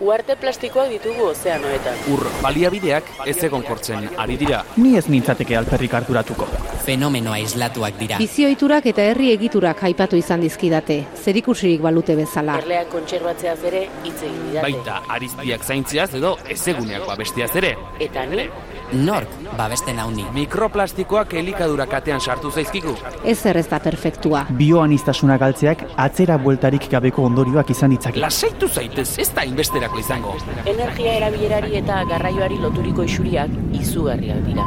Uarte plastikoak ditugu ozeanoetan. Ur baliabideak ez egon kortzen ari dira. Ni ez nintzateke alperrik harturatuko. Fenomeno aislatuak dira. Bizioiturak eta herri egiturak aipatu izan dizkidate, zerikusirik balute bezala. Erleak kontserbatzeaz ere hitz egin didate. Baita ariztiak zaintziaz edo ezeguneak babestiaz ere. Eta ni, Nork babesten hauni. Mikroplastikoak elikadura katean sartu zaizkigu. Ez ez da perfektua. Bioanistasuna galtzeak atzera bueltarik gabeko ondorioak izan ditzake. Lasaitu zaitez, ez da inbesterako izango. energia erabilerari eta garraioari loturiko isuriak izugarriak dira.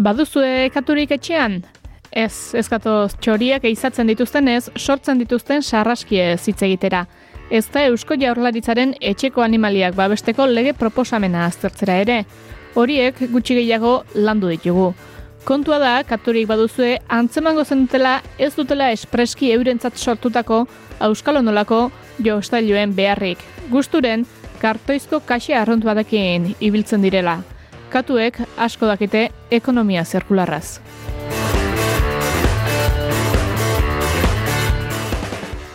Baduzue katurik etxean? Ez, ez gatoz txoriak eizatzen dituztenez, sortzen dituzten sarraskie hitz egitera. Ez da Eusko Jaurlaritzaren etxeko animaliak babesteko lege proposamena aztertzera ere. Horiek gutxi gehiago landu ditugu. Kontua da, katurik baduzue, antzemango zenutela ez dutela espreski eurentzat sortutako euskalonolako jostailuen beharrik. Gusturen, kartoizko kaxe arront badekin ibiltzen direla. Katuek asko dakite ekonomia zirkularraz.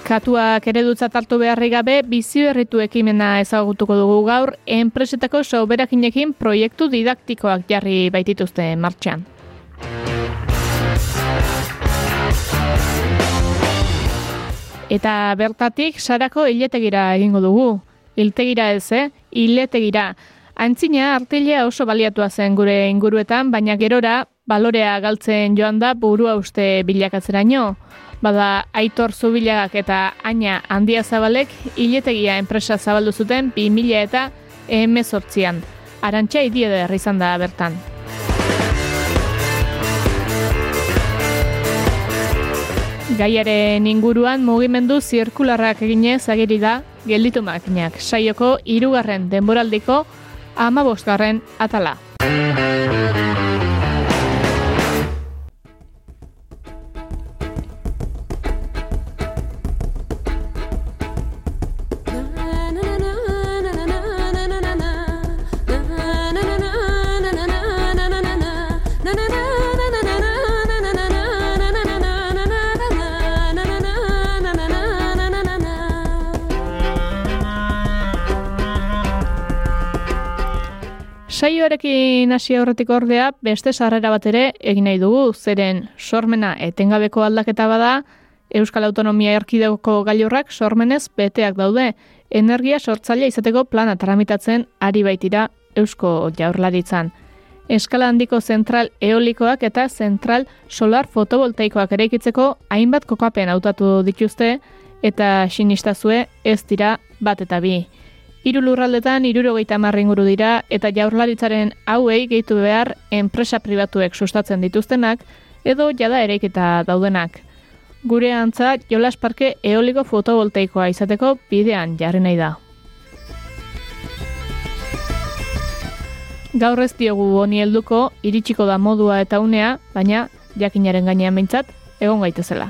Katuak eredutzat hartu beharri gabe bizioerritu ekimena ezagutuko dugu gaur enpresetako soberakinekin proiektu didaktikoak jarri baitituzte martxan. Eta bertatik sarako hiletegira egingo dugu. Hiltegira ez, eh? Hiletegira. Antzina artilea oso baliatua zen gure inguruetan, baina gerora balorea galtzen joan da burua uste bilakatzeraino. Bada Aitor Zubilagak eta Aina Handia Zabalek hiletegia enpresa zabaldu zuten 2000 eta emezortzian. Arantxa idieder izan da bertan. Gaiaren inguruan mugimendu zirkularrak eginez agiri da gelditu makinak saioko hirugarren denboraldiko amabosgarren atala. Saioarekin hasi aurretik ordea beste sarrera bat ere egin nahi dugu, zeren sormena etengabeko aldaketa bada, Euskal Autonomia Erkidegoko gailurrak sormenez beteak daude, energia sortzailea izateko plana tramitatzen ari baitira Eusko Jaurlaritzan. Eskala handiko zentral eolikoak eta zentral solar fotovoltaikoak eraikitzeko hainbat kokapen hautatu dituzte eta sinistazue ez dira bat eta bi. Hiru lurraldetan hirurogeita hamar inguru dira eta jaurlaritzaren hauei gehitu behar enpresa pribatuek sustatzen dituztenak edo jada eraikita daudenak. Gure antza jolas parke eoliko fotovoltaikoa izateko bidean jarri nahi da. Gaur ez diogu honi helduko iritsiko da modua eta unea, baina jakinaren gainean behintzat egon gaitezela.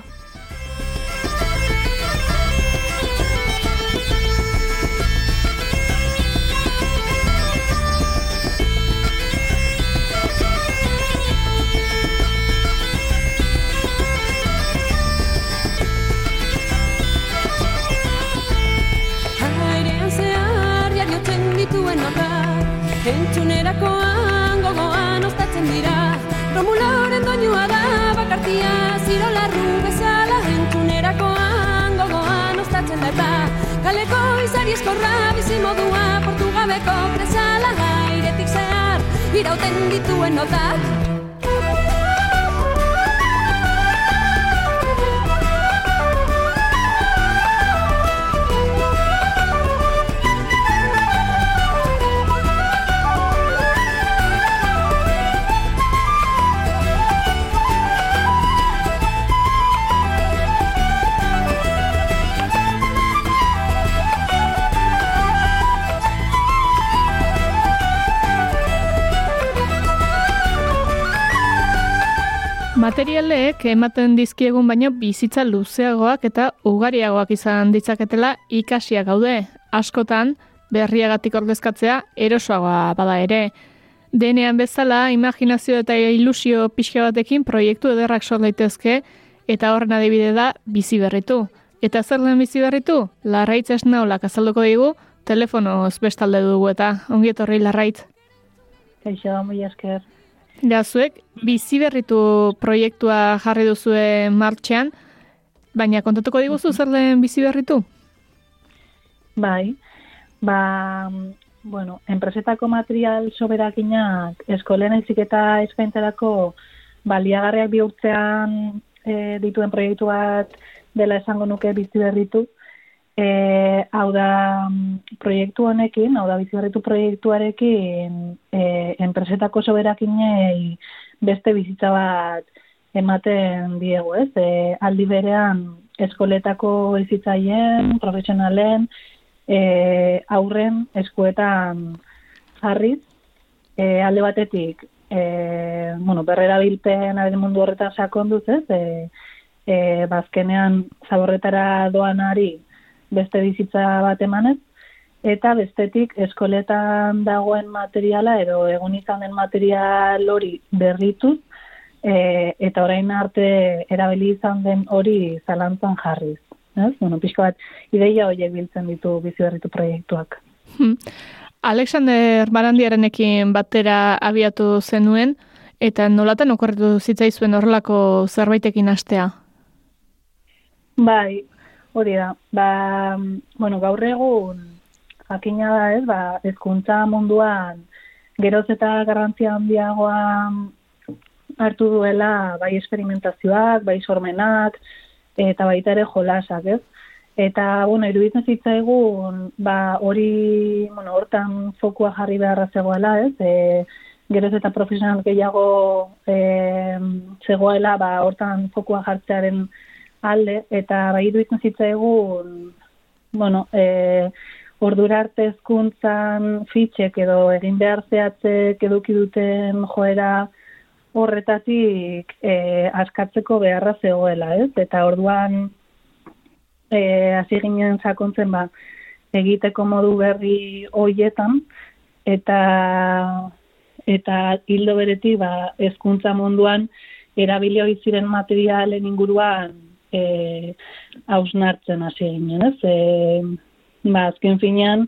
Izari eskorra bizimodua Portugabeko prezala Airetik zehar irauten dituen notak Materialek ematen dizkiegun baino bizitza luzeagoak eta ugariagoak izan ditzaketela ikasia gaude. Askotan, berriagatik ordezkatzea erosoagoa bada ere. Denean bezala, imaginazio eta ilusio pixka batekin proiektu ederrak sor daitezke eta horren adibide da bizi berritu. Eta zer den bizi berritu? Larraitz esnaolak azalduko digu, telefonoz bestalde dugu eta ongi etorri larraitz. Kaixo, muy esker. Ja, zuek, bizi berritu proiektua jarri duzue martxean, baina kontatuko diguzu zer den bizi berritu? Bai, ba, bueno, enpresetako material soberakinak eskolen ezik eta eskaintzarako baliagarriak bihurtzean e, dituen proiektu bat dela esango nuke bizi berritu. E, hau da proiektu honekin, hau da bizi berritu proiektuarekin e, enpresetako soberakinei beste bizitza bat ematen diegu, ez? E, aldi berean eskoletako bizitzaien, profesionalen, e, aurren eskuetan jarriz, e, alde batetik e, bueno, berrera bilpen mundu horretan sakonduz, ez? E, e, bazkenean zaborretara doanari beste bizitza bat emanez, eta bestetik eskoletan dagoen materiala edo egun izan den material hori berrituz, e, eta orain arte erabili izan den hori zalantzan jarriz. Ez? Bueno, pixko bat, ideia horiek biltzen ditu bizi berritu proiektuak. Hmm. Alexander Barandiarenekin batera abiatu zenuen, eta nolatan okorretu zitzaizuen horrelako zerbaitekin astea? Bai, hori da. Ba, bueno, gaur egun jakina da ez, ba, ezkuntza munduan geroz eta garrantzia handiagoa hartu duela bai esperimentazioak, bai sormenak, eta baita ere jolasak, ez? Eta, bueno, iruditzen zitzaigun, ba, hori, bueno, hortan fokua jarri beharra zegoela, ez? E, geroz eta profesional gehiago e, zegoela, ba, hortan fokua jartzearen alde, eta ba, iruditzen zitzaigun, bueno, e, ordura arte ezkuntzan fitxek edo egin behar zehatzek eduki duten joera horretatik e, askatzeko beharra zegoela, ez? Eta orduan, e, hasi ginen sakontzen ba, egiteko modu berri hoietan eta eta hildo bereti ba hezkuntza munduan erabili hori ziren materialen inguruan eh ausnartzen hasi ginen, ez? E, ba, azken finean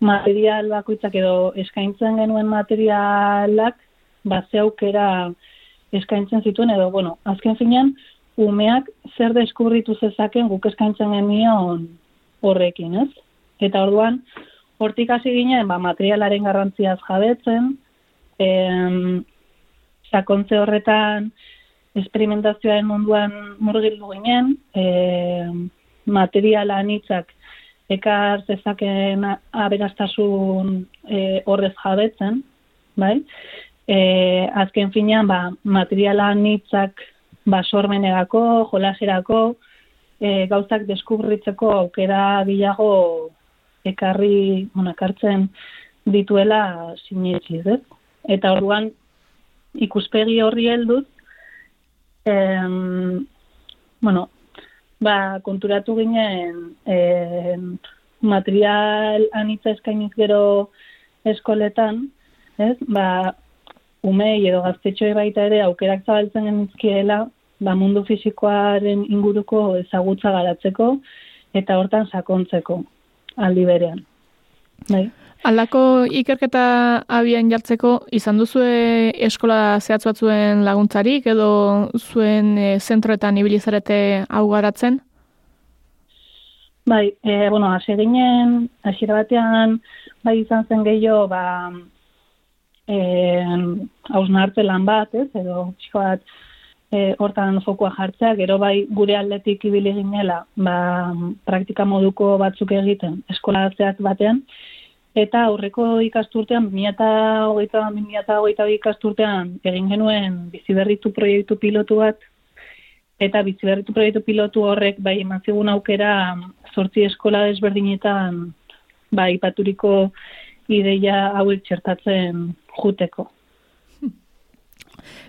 material bakoitzak edo eskaintzen genuen materialak ba aukera eskaintzen zituen edo bueno, azken finean umeak zer deskurritu zezaken guk eskaintzen genion horrekin, ez? Eta orduan, hortik hasi ginen, ba, materialaren garrantziaz jabetzen, em, sakontze horretan esperimentazioaren munduan murgildu ginen, em, materiala anitzak ekar zezaken aberastasun e, horrez jabetzen, bai? E, azken finean, ba, materiala anitzak basormenegako, jolaserako, e, gauzak deskubritzeko aukera bilago ekarri, bueno, ekartzen dituela sinetxiz? Eta orduan ikuspegi horri helduz, em, bueno, ba, konturatu ginen em, material anitza eskainiz gero eskoletan, ez? Ba, umei edo gaztetxoe baita ere aukerak zabaltzen genizkiela ba, mundu fisikoaren inguruko ezagutza garatzeko eta hortan sakontzeko aldi berean. Bai. Alako ikerketa abian jartzeko izan duzue eskola zehatz batzuen laguntzarik edo zuen e, zentroetan ibilizarete hau garatzen? Bai, e, bueno, hasi ginen, hasi batean, bai izan zen gehiago, ba, e, hausnarte lan bat, ez, edo txiko bat, e, hortan fokua jartzea, gero bai gure aldetik ibili ginela, ba, praktika moduko batzuk egiten eskola zeak batean, eta aurreko ikasturtean, 2008-2008 ikasturtean egin genuen biziberritu proiektu pilotu bat, eta biziberritu proiektu pilotu horrek bai eman zigun aukera sortzi eskola desberdinetan bai paturiko ideia hauek txertatzen juteko.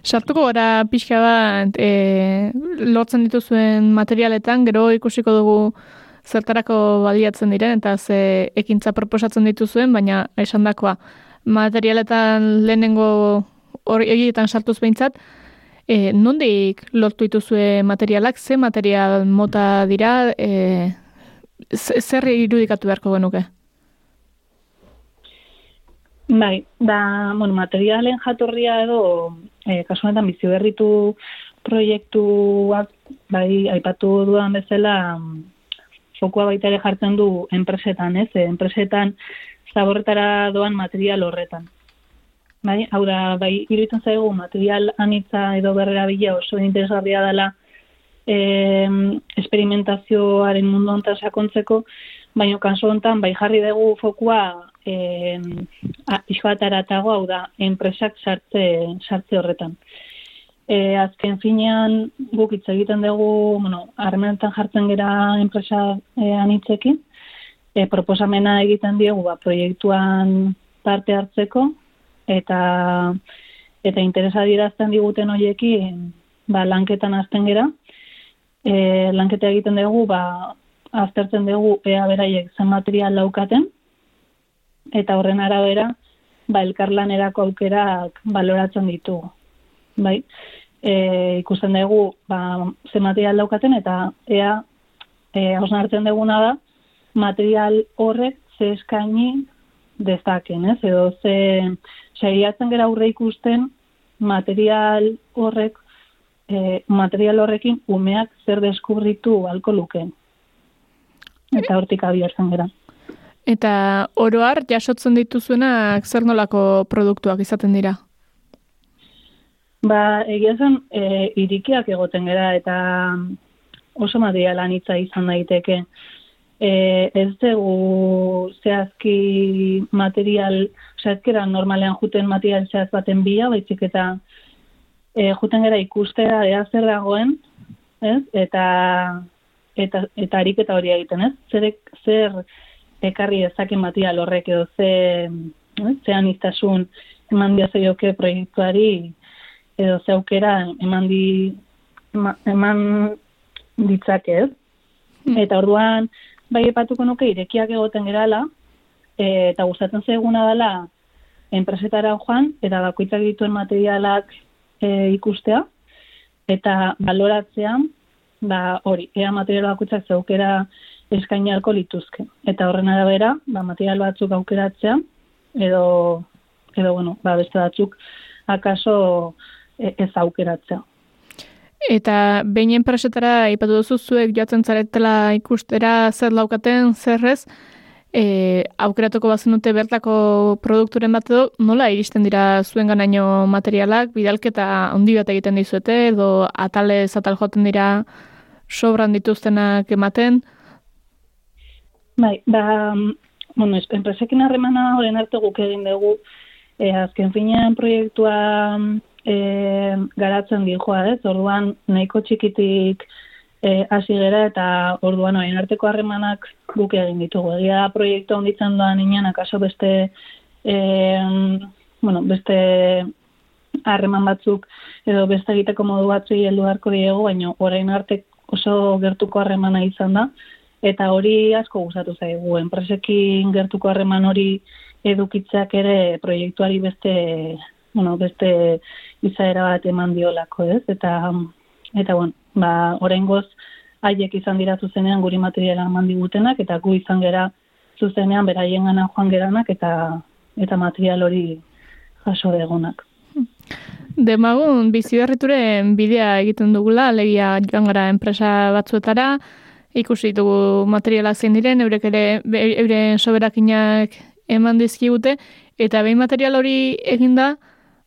Sartuko gara pixka bat e, lortzen dituzuen materialetan, gero ikusiko dugu zertarako baliatzen diren eta ze ekintza proposatzen dituzuen, baina esandakoa materialetan lehenengo hori egietan sartuz behintzat, e, nondik lortu dituzue materialak, ze material mota dira, e, zer irudikatu beharko genuke? Bai, da, bueno, materialen jatorria edo, e, kasu honetan bizi berritu proiektuak, bai, aipatu dudan bezala, fokua baita ere jartzen du enpresetan, ez? Enpresetan zaborretara doan material horretan. Bai, hau da, bai, iruditzen zaigu material anitza edo berrera bila oso interesgarria dela e, experimentazioaren mundu onta sakontzeko, baina kanso hontan bai jarri dugu fokua e, isoataratago, hau da, enpresak sartze, sartze horretan. E, azken finean guk hitz egiten dugu, bueno, harremenetan jartzen gera enpresa e, anitzekin, e, proposamena egiten diegu ba, proiektuan parte hartzeko, eta eta interesa dirazten diguten hoiekin ba, lanketan azten gera. E, lanketa egiten dugu, ba, aztertzen dugu ea beraiek zen material laukaten, eta horren arabera, ba, elkarlanerako aukerak baloratzen ditugu. Bai, e, ikusten dugu, ba, zen material daukaten, eta ea, e, hausnartzen duguna da, material horrek ze eskaini dezaken, ez? Edo ze saiatzen gara aurre ikusten material horrek e, material horrekin umeak zer deskubritu alko luke. Eta hortik abiatzen gara. Eta oroar jasotzen dituzuenak zer nolako produktuak izaten dira? Ba, egia zen, e, irikiak egoten gara eta oso material anitza izan daiteke e, ez dugu zehazki material, zehazkera normalean juten material zehaz baten bila, baizik eta e, juten gara ikustera ea zer dagoen, ez? Eta, eta, eta ariketa hori egiten, ez? Zer, zer ekarri ezakin material horrek edo ze, ez? zean iztasun eman diazeioke proiektuari edo ze aukera eman di eman ditzake, ez? Hmm. Eta orduan, bai epatuko nuke irekiak egoten gerala, e, eta gustatzen zaiguna dela enpresetara joan, eta bakoitzak dituen materialak e, ikustea, eta baloratzean, ba, hori, ea material bakoitzak zeukera eskaini alko lituzke. Eta horren arabera, ba, material batzuk aukeratzea, edo, edo bueno, ba, beste batzuk akaso ez aukeratzea. Eta behin enpresetara ipatu duzu zuek joatzen zaretela ikustera zer laukaten zerrez, e, aukeratuko bazen dute bertako produkturen bat edo, nola iristen dira zuen ganaino materialak, bidalketa handi bat egiten dizuete, edo atale zatal joten dira sobran dituztenak ematen? Bai, ba, bueno, enpresekin harremana horren arte guk egin dugu, e, azken finean proiektua e, garatzen joa, ez? Orduan nahiko txikitik e, hasi gera eta orduan orain arteko harremanak guk egin ditugu. Egia da proiektu onditzen doan inan akaso beste e, bueno, beste harreman batzuk edo beste egiteko modu batzu heldu beharko diegu, baina orain arte oso gertuko harremana izan da eta hori asko gustatu zaigu. Enpresekin gertuko harreman hori edukitzak ere proiektuari beste bueno, beste izaera bat eman diolako, ez? Eta, eta bueno, ba, goz, haiek izan dira zuzenean guri materiala eman digutenak, eta gu izan gera zuzenean beraien gana joan geranak, eta, eta material hori jaso egonak. Demagun, bizi bidea egiten dugula, legia joan gara enpresa batzuetara, ikusi dugu materialak zein diren, eurek ere, euren soberakinak eman dizkigute, eta behin material hori eginda,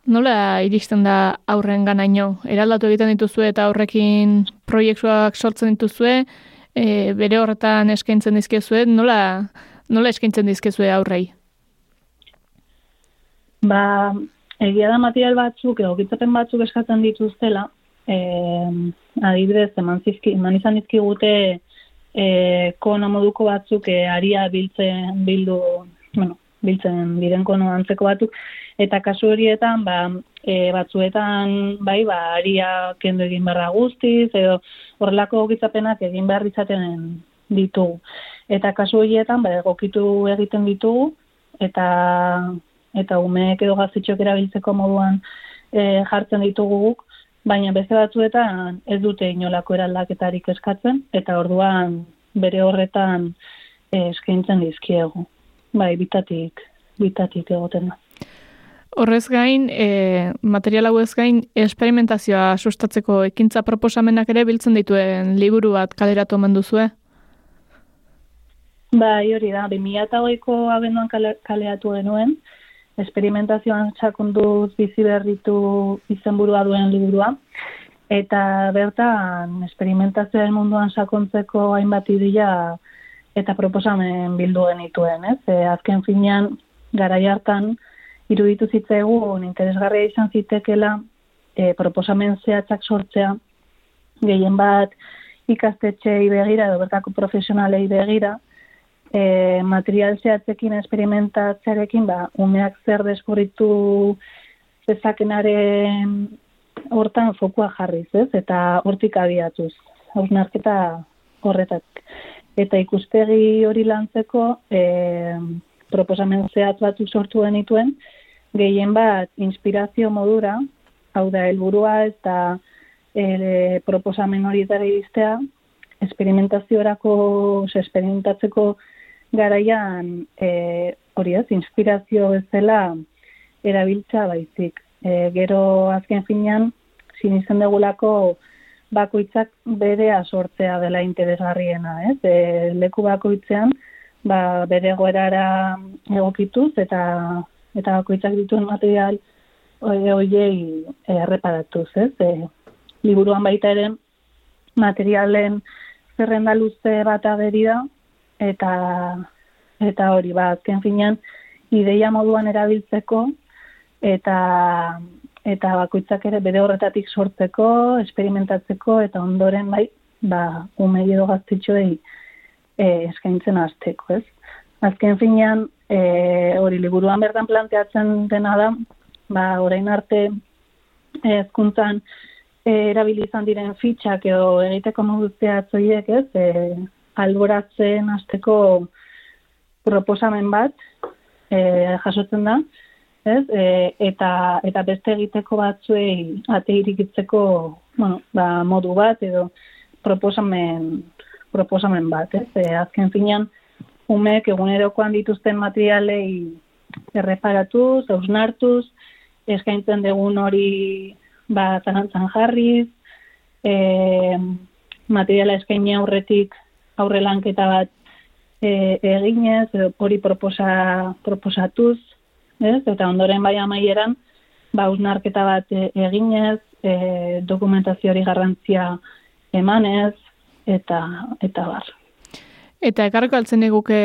Nola iristen da aurren ganaino? Eraldatu egiten dituzue eta aurrekin proiektuak sortzen dituzue, e, bere horretan eskaintzen dizkezue, nola, nola eskaintzen dizkezue aurrei? Ba, egia da material batzuk, edo gitzapen batzuk eskatzen dituztela, e, adibidez, eman, zizki, eman izan dizkigute e, kona moduko batzuk e, aria biltzen, bildu, bueno, biltzen diren kono antzeko batzuk, eta kasu horietan ba, e, batzuetan, bai, ba, aria kendu egin barra guztiz, edo horrelako gitzapenak egin behar izaten ditugu. Eta kasu horietan, ba, egokitu egiten ditugu, eta eta umeek edo gazitxok erabiltzeko moduan e, jartzen ditugu guk, baina beste batzuetan ez dute inolako eraldaketarik eskatzen, eta orduan bere horretan e, eskaintzen dizkiegu. Bai, bitatik, bitatik egoten da. Horrez gain, e, material hau ez gain, esperimentazioa sustatzeko ekintza proposamenak ere biltzen dituen liburu bat kaleratu omen duzue? Bai, hori da, 2008ko abenduan kale, kaleatu genuen, esperimentazioan txakunduz bizi berritu izenburua duen liburua, eta bertan esperimentazioaren munduan sakontzeko hainbat ideia eta proposamen bildu genituen, ez? E, azken finean, garai hartan, iruditu zitzaigun interesgarria izan zitekela e, proposamen zehatzak sortzea, gehien bat ikastetxei begira edo bertako profesionalei begira, e, material zehatzekin esperimentatzearekin, ba, umeak zer deskurritu zezakenaren hortan fokua jarriz, ez? Eta hortik abiatuz, hausnarketa horretak. Eta ikustegi hori lantzeko, e, proposamen zehatz batzuk sortu genituen, gehien bat inspirazio modura, hau da, helburua eta e, proposamen hori dara iztea, esperimentaziorako, esperimentatzeko garaian e, hori ez, inspirazio ez dela erabiltza baizik. E, gero azken finean, sinisten degulako bakoitzak bere sortzea dela interesgarriena, ez? E, leku bakoitzean, ba, bere goerara egokituz eta eta bakoitzak dituen material hoiei erreparatuz, ez? E, liburuan baita ere materialen zerrenda luze bat ageri da, eta eta hori ba azken finean ideia moduan erabiltzeko eta eta bakoitzak ere bere horretatik sortzeko, experimentatzeko eta ondoren bai ba ume edo gaztitxoei e, eskaintzen hasteko, ez? Azken finean e, hori liburuan bertan planteatzen dena da, ba orain arte hezkuntzan e, erabili izan diren fitxak edo egiteko modu zehatzoiek, ez? E, alboratzen hasteko proposamen bat e, jasotzen da, ez? E, eta eta beste egiteko batzuei ate irikitzeko, bueno, ba, modu bat edo proposamen proposamen bat, ez? E, azken finean umek egunerokoan dituzten materialei erreparatuz, ausnartuz, eskaintzen dugun hori ba, zarantzan jarriz, e, materiala eskaini aurretik aurrelanketa bat e, eginez, hori proposa, proposatuz, ez? eta ondoren bai amaieran, ba, usnarketa bat e, eginez, e, dokumentazio hori garrantzia emanez, eta, eta bar. Eta ekarriko altzen eguke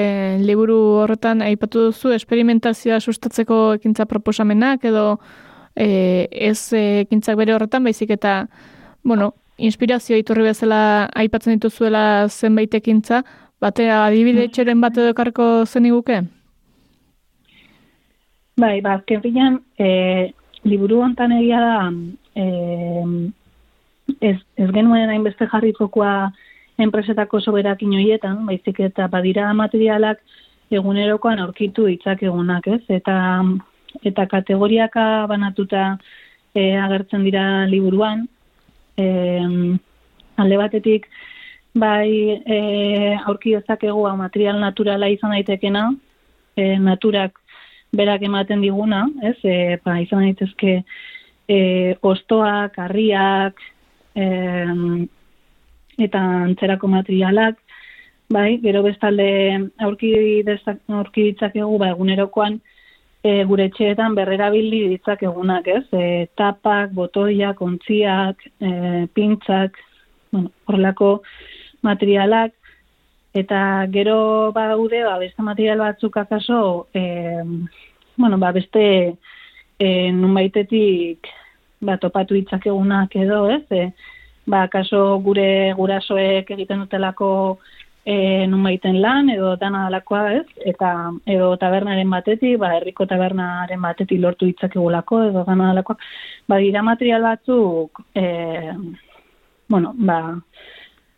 liburu horretan aipatu duzu esperimentazioa sustatzeko ekintza proposamenak edo e, ez ekintzak bere horretan, baizik eta, bueno, inspirazio iturri bezala aipatzen dituzuela zenbait ekintza, batea adibide mm. txeren bat edo karko zen iguke? Bai, ba, azken finan, e, liburu hontan egia da, e, ez, ez genuen hainbeste jarri fokua enpresetako soberak inoietan, baizik eta badira materialak egunerokoan aurkitu ditzak egunak, ez? Eta, eta kategoriaka banatuta e, agertzen dira liburuan, e, alde batetik bai e, aurki dezakegu material naturala izan daitekena, e, naturak berak ematen diguna, ez? E, ba, izan daitezke e, ostoak, harriak, e, eta antzerako materialak, bai, gero bestalde aurki, dezak, aurki ditzakegu ba, egunerokoan, e, gure etxeetan berrera bildi ditzak egunak, ez? E, tapak, botoiak, ontziak, e, pintzak, bueno, horrelako materialak, eta gero badaude, ba, beste material batzuk akaso, e, bueno, ba, beste e, nunbaitetik ba, topatu ditzak egunak edo, ez? E, ba, kaso gure gurasoek egiten dutelako e, nun baiten lan, edo dana dalakoa ez, eta edo tabernaren batetik, ba, herriko tabernaren batetik lortu ditzakegulako, edo dana dalakoa, ba, dira material batzuk, e, bueno, ba,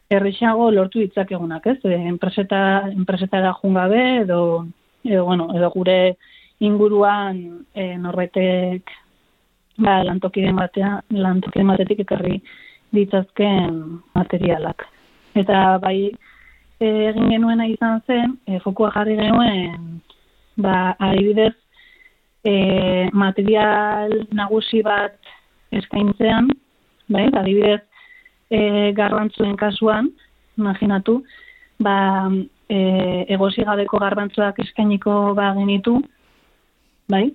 errexago lortu ditzakegunak, ez? E, enpreseta, enpresetara jungabe, edo, edo, bueno, edo gure inguruan e, norbetek ba, lantokiden batea, lantokiden batetik ekarri ditzazken materialak. Eta bai, e, egin genuena izan zen, e, fokua jarri genuen, ba, adibidez, e, material nagusi bat eskaintzean, bai, adibidez, e, garrantzuen kasuan, imaginatu, ba, e, egosi gabeko garbantzuak eskainiko ba genitu, bai,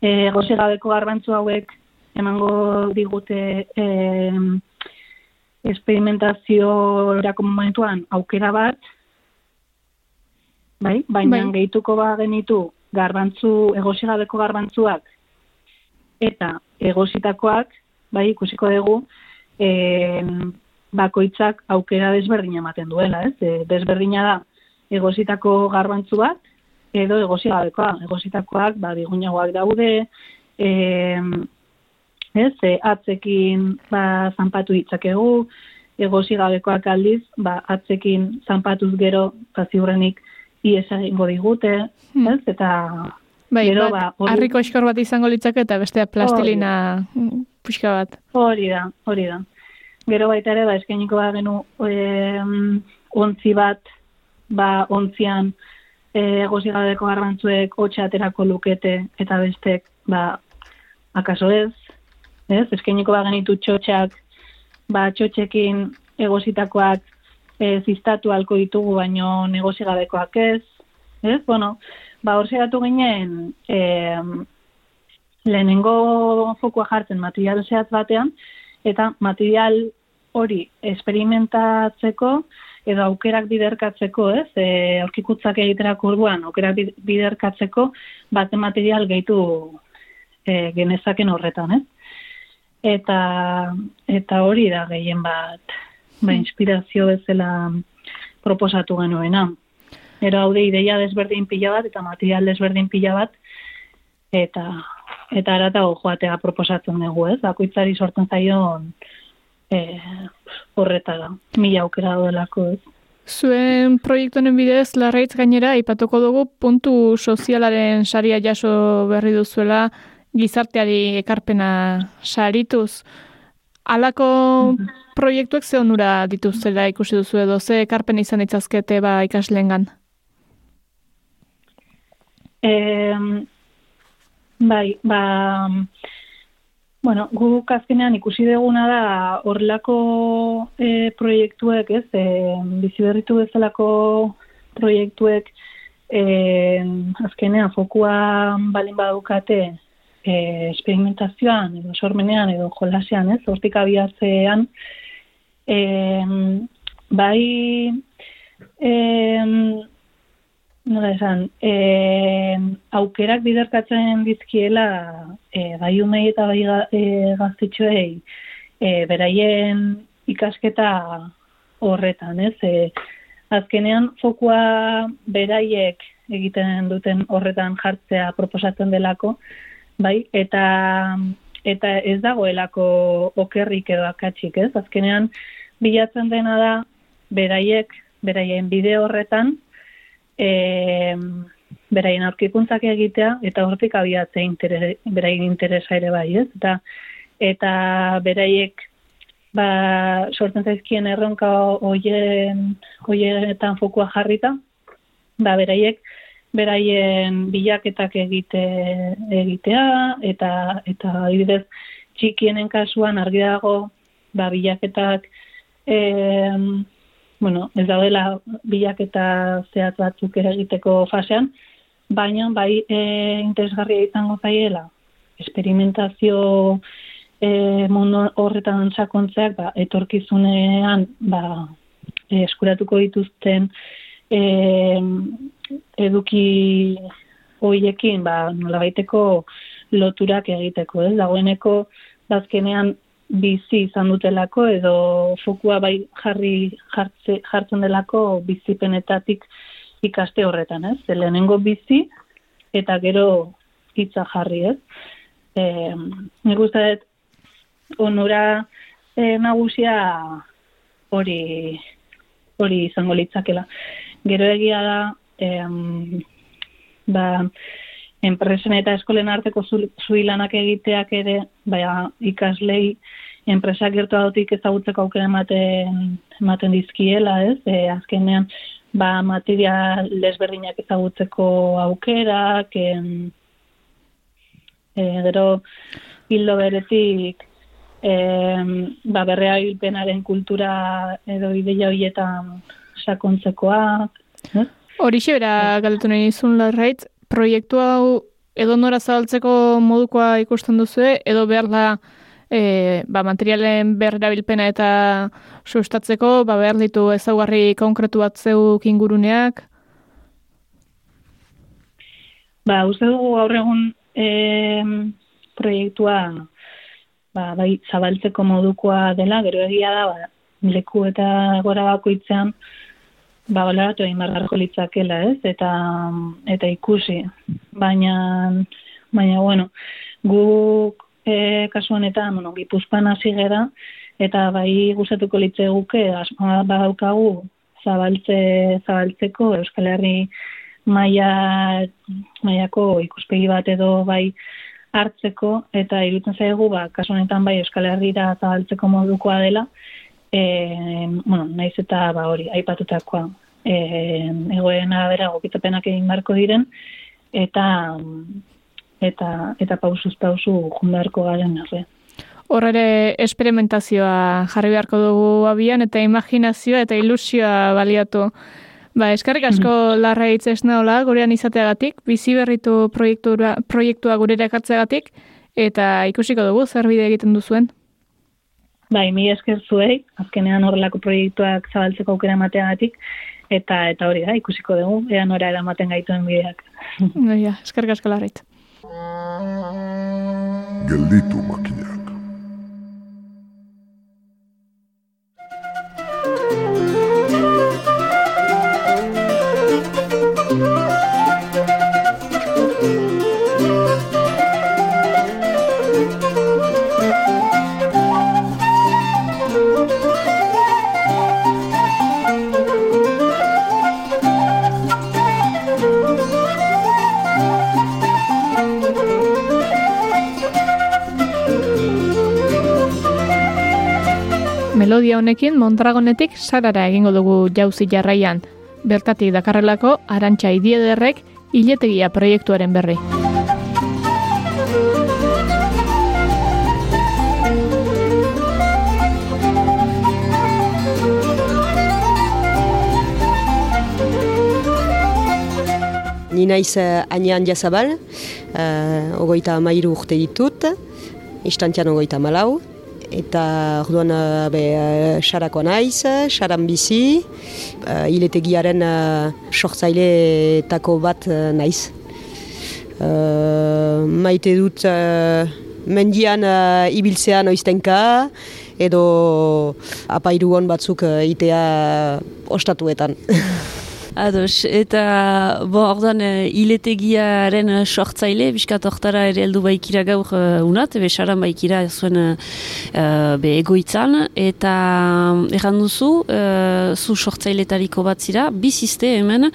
e, egosi gabeko garbantzu hauek emango digute e, experimentazio erako momentuan aukera bat, bai, baina Bai. gehituko ba genitu garbantzu, egosi gabeko garbantzuak eta egositakoak, bai, ikusiko dugu, e, bakoitzak aukera desberdina ematen duela, ez? E, desberdina da egositako garbantzu bat, edo egosi gabekoa. Egositakoak, ba, bigunagoak daude, e, ez, e, atzekin ba, zanpatu ditzakegu, egosi gabekoak aldiz, ba, atzekin zanpatuz gero, ba, ziurrenik, ies egingo digute, Hmm. ez? Eta Bai, Gero, bat, ba, harriko eskor bat izango litzake eta bestea plastilina mm, puxka bat. Hori da, hori da. Gero baita ere, ba, eskainiko ba genu em, ontzi bat, ba, ontzian e, egosi gabeko garbantzuek hotxa aterako lukete eta bestek, ba, akaso ez, ez? Eskainiko ba genitu txotxak, ba, txotxekin egositakoak e, ziztatu halko ditugu, baino negozi gabekoak ez, ez? Bueno, ba, hor segatu ginen, em, lehenengo fokua jartzen material zehatz batean, eta material hori esperimentatzeko edo aukerak biderkatzeko, ez? E, aurkikutzak egiterako orduan, aukerak bi- biderkatzeko bate material gehitu e, genezaken horretan, ez? Eta, eta hori da gehien bat, ba, inspirazio bezala proposatu genuena. Ero haude ideia desberdin pila bat eta material desberdin pila bat, eta eta aratago joatea proposatzen dugu, ez? Bakoitzari sortzen zaion eh horretara. Mila aukera daudelako, ez? Zuen proiektuaren bidez, larraitz gainera, ipatuko dugu puntu sozialaren saria jaso berri duzuela gizarteari ekarpena sarituz. Halako proiektuek ze onura dituzela ikusi duzu edo ze ekarpena izan ditzazkete ba ikaslengan. Eh, bai, ba, bueno, guk azkenean ikusi duguna da horrelako e, proiektuek, ez, e, bizi berritu bezalako proiektuek e, azkenean fokua balin badukate e, experimentazioan, edo sormenean, edo jolasean, ez, hortik abiatzean, e, bai, e, nola esan, e, aukerak biderkatzen dizkiela e, bai umei eta bai e, gaztetxoei e, beraien ikasketa horretan, ez? E, azkenean fokua beraiek egiten duten horretan jartzea proposatzen delako, bai, eta eta ez dagoelako okerrik edo akatsik, ez? Azkenean bilatzen dena da beraiek beraien bide horretan e, beraien aurkikuntzak egitea eta hortik abiatze interes, beraien interesa ere bai, ez? Eta, eta beraiek ba, sortzen zaizkien erronka hoien hoietan fokua jarrita, ba, beraiek beraien bilaketak egite, egitea eta eta adibidez txikienen kasuan argi dago ba, bilaketak em, bueno, ez daudela bilaketa zehatz batzuk egiteko fasean, baina bai e, interesgarria izango zaiela experimentazio e, mundu horretan sakontzeak ba, etorkizunean ba, e, eskuratuko dituzten e, eduki hoiekin ba, nola baiteko loturak egiteko, ez? Dagoeneko bazkenean bizi izan dutelako edo fokua bai jarri jartze, jartzen delako bizipenetatik ikaste horretan, ez? Ze lehenengo bizi eta gero hitza jarri, ez? Eh, nik uste dut onura eh, nagusia hori hori izango litzakela. Gero egia da em, ba, enpresen eta eskolen arteko zu- zuilanak egiteak ere, baina ikaslei enpresak gertu dautik ezagutzeko aukera ematen, ematen dizkiela, ez? E, azkenean, ba, material desberdinak ezagutzeko aukerak, em, e, gero hildo beretik, em, ba, berrea hilpenaren kultura edo ideia horietan sakontzekoak, ez? Horixe bera galdetu nahi nizun larraitz, proiektu hau edo nora zabaltzeko modukoa ikusten duzu edo behar da e, ba, materialen berrabilpena eta sustatzeko, ba, behar ditu ezaugarri konkretu bat zeuk inguruneak. Ba, uste dugu gaur egun e, proiektua ba, bai, zabaltzeko modukoa dela, gero egia da, ba, leku eta gora bakoitzean ba, balaratu egin barrarko litzakela, ez? Eta, eta ikusi. Baina, baina, bueno, guk e, kasu honetan, bueno, gipuzkoan hasi gera, eta bai gustatuko litzeguke, asmoa badaukagu zabaltze, zabaltzeko Euskal Herri maila mailako ikuspegi bat edo bai hartzeko eta iruditzen zaigu ba kasu honetan bai Euskal Herrira zabaltzeko modukoa dela e, bueno, naiz eta ba hori aipatutakoa e, egoena bera gokitapenak egin beharko diren eta eta eta pausuz pausu jun beharko garen arre. Hor ere esperimentazioa jarri beharko dugu abian eta imaginazioa eta ilusioa baliatu. Ba, eskarrik asko larra hitz ez naola, gurean izateagatik, bizi berritu proiektua, proiektua gurera ekartzeagatik, eta ikusiko dugu zer bide egiten duzuen. Bai, mi esker zuei, azkenean horrelako proiektuak zabaltzeko aukera emateagatik, eta eta hori da, ikusiko dugu, ea nora eramaten gaituen bideak. Eskarrik asko larra hitz. Gelditu makinak. Melodia honekin Mondragonetik sarara egingo dugu jauzi jarraian. Bertatik dakarrelako Arantxa Idiederrek hiletegia proiektuaren berri. Ni naiz uh, Añan Jazabal, uh, ogoita amairu urte ditut, istantian ogoita malau, eta orduan uh, be, xarako naiz, xaran bizi, uh, iletegiaren uh, sortzaileetako bat uh, naiz. Uh, maite dut uh, mendian uh, ibiltzean oiztenka, edo apairuon batzuk uh, itea ostatuetan. Ados, eta bo, ordan uh, iletegiaren uh, sortzaile, biskat hortara ere heldu baikira gaur uh, unat, ebe saran baikira zuen uh, be egoitzan, eta um, erran duzu, uh, zu sortzailetariko bat zira, bizizte hemen,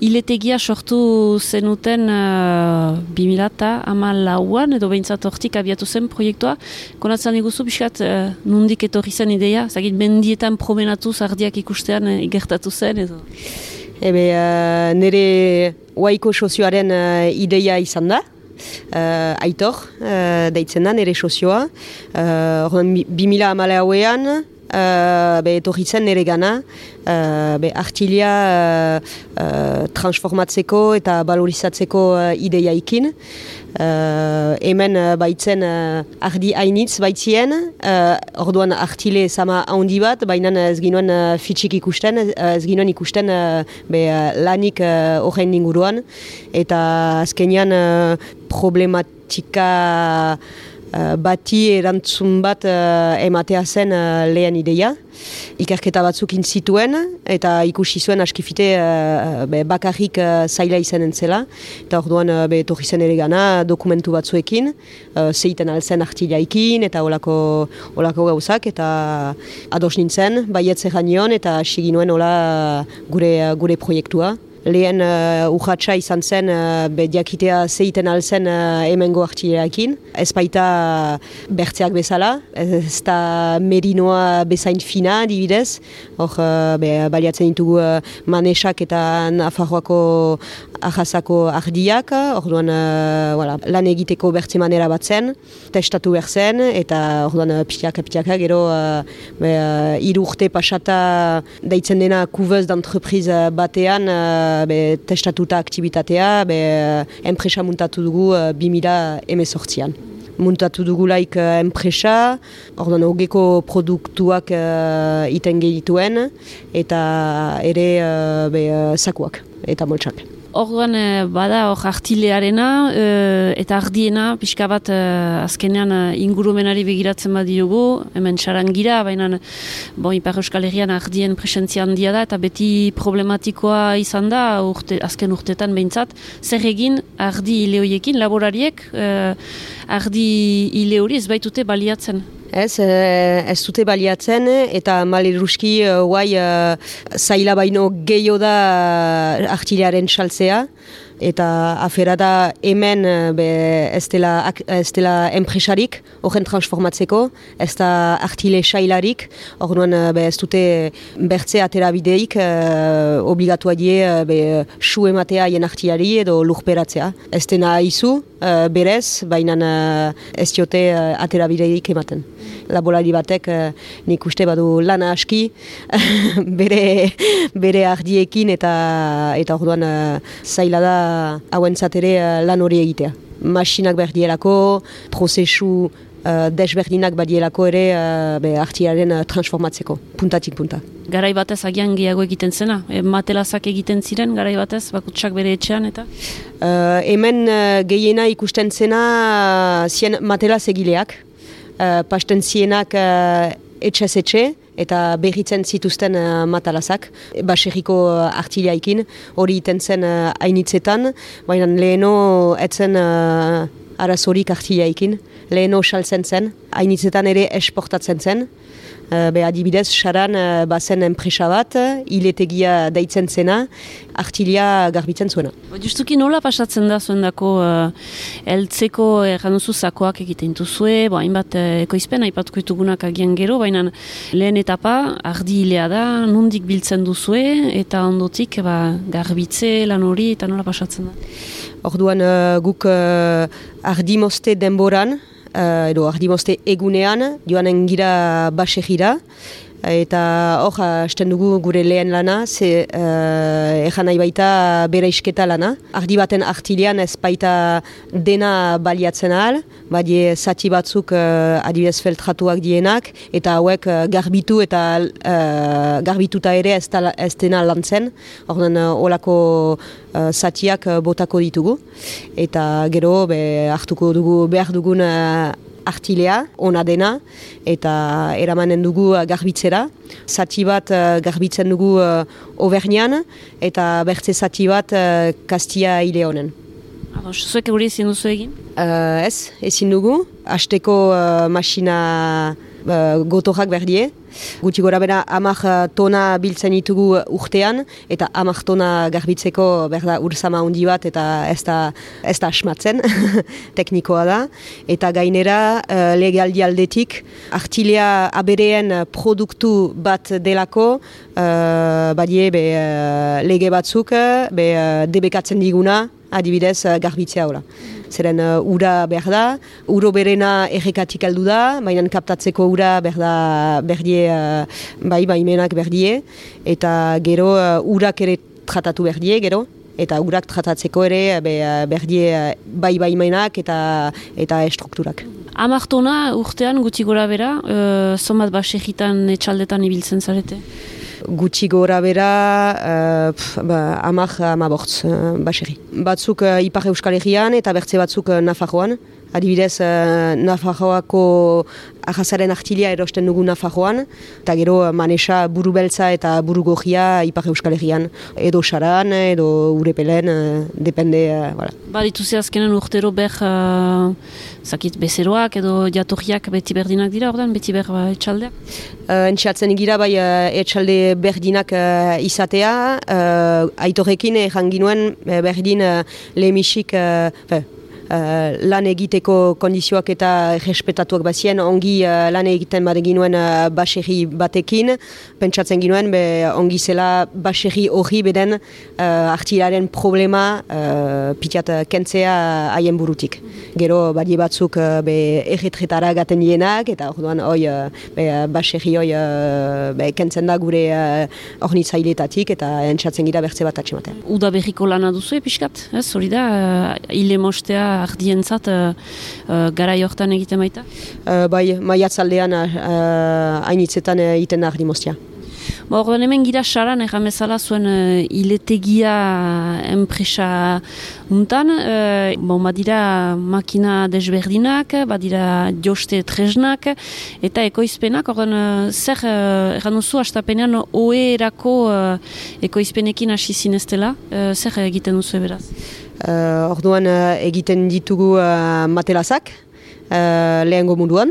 iletegia sortu zenuten uh, 2000 ama lauan, edo behintzat hortik abiatu zen proiektua, konatzen iguzu, biskat, uh, nundik etorri zen ideia, zagit mendietan promenatu zardiak ikustean uh, gertatu zen, edo... Ebe, uh, nire waiko sozioaren uh, ideia izan da. Uh, aitor, uh, deitzen da, nire sozioa. Uh, bi mila amale uh, be etorri zen nire gana, uh, be artilia uh, uh, transformatzeko eta valorizatzeko uh, ideia ikin. Uh, hemen uh, baitzen uh, ardi hainitz baitzien, uh, orduan artile sama handi bat, baina ez ginoen uh, fitxik ikusten, ez ginoen ikusten uh, be, uh, lanik horrein uh, inguruan, eta azkenean uh, problematika bati erantzun bat uh, ematea zen uh, lehen ideia. Ikerketa batzuk zituen eta ikusi zuen askifite be, bakarrik zaila izanen zela. Eta orduan be, torri zen ere gana dokumentu batzuekin, zeiten alzen artilaikin eta olako, olako gauzak eta ados nintzen, baietze nion eta hasi ginuen hola gure, gure proiektua lehen uh, urratxa izan zen uh, diakitea zeiten alzen uh, emengo hartxileakin. Ez baita bertzeak bezala, ez da merinoa bezain fina dibidez. Hor, uh, baliatzen ditugu uh, manesak eta nafarroako ahazako ardiak, orduan uh, voilà, lan egiteko bertze manera bat zen, testatu behar zen, eta orduan uh, pitiaka pitiaka gero uh, be, uh, urte pasata daitzen dena kuvez d'entreprise batean uh, be, testatuta aktivitatea, be, uh, enpresa muntatu dugu uh, 2000 emezortzian. Muntatu dugulaik uh, enpresa, orduan hogeko produktuak uh, iten gehituen, eta ere uh, be, uh, sakuak eta moltsak orduan e, bada hor artilearena e, eta ardiena pixka bat e, azkenean ingurumenari begiratzen badiogu hemen txarangira, baina bon, Ipar Euskal Herrian ardien presentzia handia da eta beti problematikoa izan da urte, azken urtetan behintzat. Zer egin ardi ileoiekin laborariek e, ardi ileori ez baitute baliatzen Ez, eh, ez dute baliatzen eta maliruski guai uh, uh, zaila baino gehiago da artilaren saltzea eta afera da hemen eh, be, ez, dela, ez dela enpresarik horren transformatzeko, ez da artile sailarik, hor eh, ez dute bertze atera bideik uh, obligatua die uh, su ematea jen artilari edo lurperatzea. Ez dena izu, uh, berez, baina ez diote atera bideik ematen. Laborari batek uh, nik uste badu lana aski bere, bere ardiekin eta eta orduan uh, zaila da hauen ere uh, lan hori egitea. Masinak berdielako, prozesu uh, desberdinak badielako ere uh, be, artiaren uh, transformatzeko, puntatik punta. Garai batez agian gehiago egiten zena? E, matelazak egiten ziren garai batez, bakutsak bere etxean eta? Uh, hemen uh, gehiena ikusten zena uh, zien matelaz egileak. Uh, pasten zienak uh, etxez etxe, eta berritzen zituzten uh, matalazak, baserriko artiliaikin, hori iten zen uh, hainitzetan, baina leheno etzen uh, arazorik artiliaikin, leheno saltzen zen, hainitzetan ere esportatzen zen, be adibidez, saran uh, bazen enpresa bat, iletegia daitzen zena, artilia garbitzen zuena. Justuki nola pasatzen da zuen dako uh, eltzeko erranuzu zakoak egiten duzue, bo, hainbat uh, ekoizpen, haipatuko ditugunak agian gero, baina lehen etapa, ardi hilea da, nundik biltzen duzue, eta ondotik ba, garbitze lan hori, eta nola pasatzen da? Orduan uh, guk uh, ardi moste denboran, uh, edo ardimoste egunean, joanen gira basegira, eta hor, hasten dugu gure lehen lana, ze uh, ejan nahi baita bere isketa lana. Ardi baten artilian ez baita dena baliatzen ahal, badie zati batzuk uh, adibidez feltratuak dienak, eta hauek uh, garbitu eta uh, garbituta ere ez, ta, ez dena lantzen, hor uh, olako uh, zatiak botako ditugu. Eta gero, be, hartuko dugu behar dugun artilea, ona dena, eta eramanen dugu uh, garbitzera. Zati bat uh, garbitzen dugu uh, overnean, eta bertze zati bat uh, kastia hile honen. Zuek eguri ezin duzu egin? Uh, ez, ezin dugu. Azteko uh, masina uh, gotorak berdie. Guti gora bera amak uh, tona biltzen ditugu urtean, eta amak tona garbitzeko berda urzama handi bat, eta ez da, ez da asmatzen, teknikoa da. Eta gainera uh, legaldi aldetik, artilea abereen produktu bat delako, uh, badie be, uh, lege batzuk, be, uh, debekatzen diguna, adibidez garbitzea hola zeren uh, ura behar da, uro berena errekatik aldu da, baina kaptatzeko ura behar da berdie, uh, bai baimenak berdie, eta gero uh, urak ere tratatu berdie, gero, eta urak tratatzeko ere be, uh, berdie uh, bai baimenak eta, eta estrukturak. Amartona urtean guti gora bera, uh, somat basegitan etxaldetan ibiltzen zarete? Gutxi gora bera uh, ba, amak amabortz uh, baserri. Batzuk uh, Ipar Euskal Herrian eta bertze batzuk uh, Nafarroan, adibidez uh, Nafarroako ahazaren artilia erosten dugu Nafarroan, eta gero uh, manesa buru beltza eta buru gojia Ipar Euskal Herrian, edo saran, edo urepelen, uh, depende, uh, voilà. Baditu ze azkenen urtero ber, uh, zakit, bezeroak edo jatorriak beti berdinak dira, ordan, beti ber uh, etxaldeak? Uh, entxatzen gira bai uh, etxalde berdinak uh, izatea, uh, aitorrekin egan ginuen uh, berdin uh, lehemisik, uh, Uh, lan egiteko kondizioak eta respetatuak bazien, ongi uh, lan egiten bat ginuen uh, baserri batekin, pentsatzen ginuen, be, ongi zela baserri hori beden uh, artilaren problema uh, pitiat kentzea haien burutik. Gero badi batzuk uh, be, erretretara gaten dienak, eta orduan oi, uh, be, baserri hoi uh, be, kentzen da gure uh, ornitzailetatik, eta entzatzen gira bertze bat atxematen. Uda berriko lana duzu episkat, ez? Hori da, hile mostea ardientzat uh, uh, gara jortan egiten baita? Uh, bai, maiatzaldean uh, hainitzetan uh, iten ardi mostia. Ba, orduan hemen gira saran, egan bezala zuen uh, iletegia enpresa untan, uh, bon, badira makina desberdinak, badira joste tresnak, eta ekoizpenak, orduan uh, zer, uh, egan duzu, astapenean, oerako uh, ekoizpenekin hasi zineztela, uh, zer egiten duzu eberaz? Uh, orduan uh, egiten ditugu uh, matelazak uh, lehengo munduan.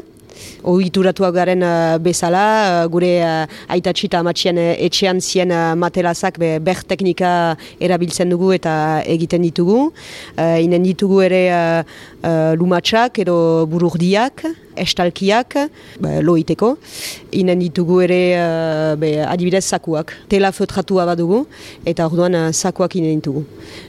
Oituratuak garen uh, bezala, uh, gure uh, aitatxi eta etxean zien matelazak be, ber teknika erabiltzen dugu eta egiten ditugu. Inen ditugu ere lumatxak edo bururdiak, estalkiak, be, loiteko. Inen ditugu ere uh, be, adibidez zakuak. Tela fötratua badugu eta orduan uh, zakuak inen ditugu.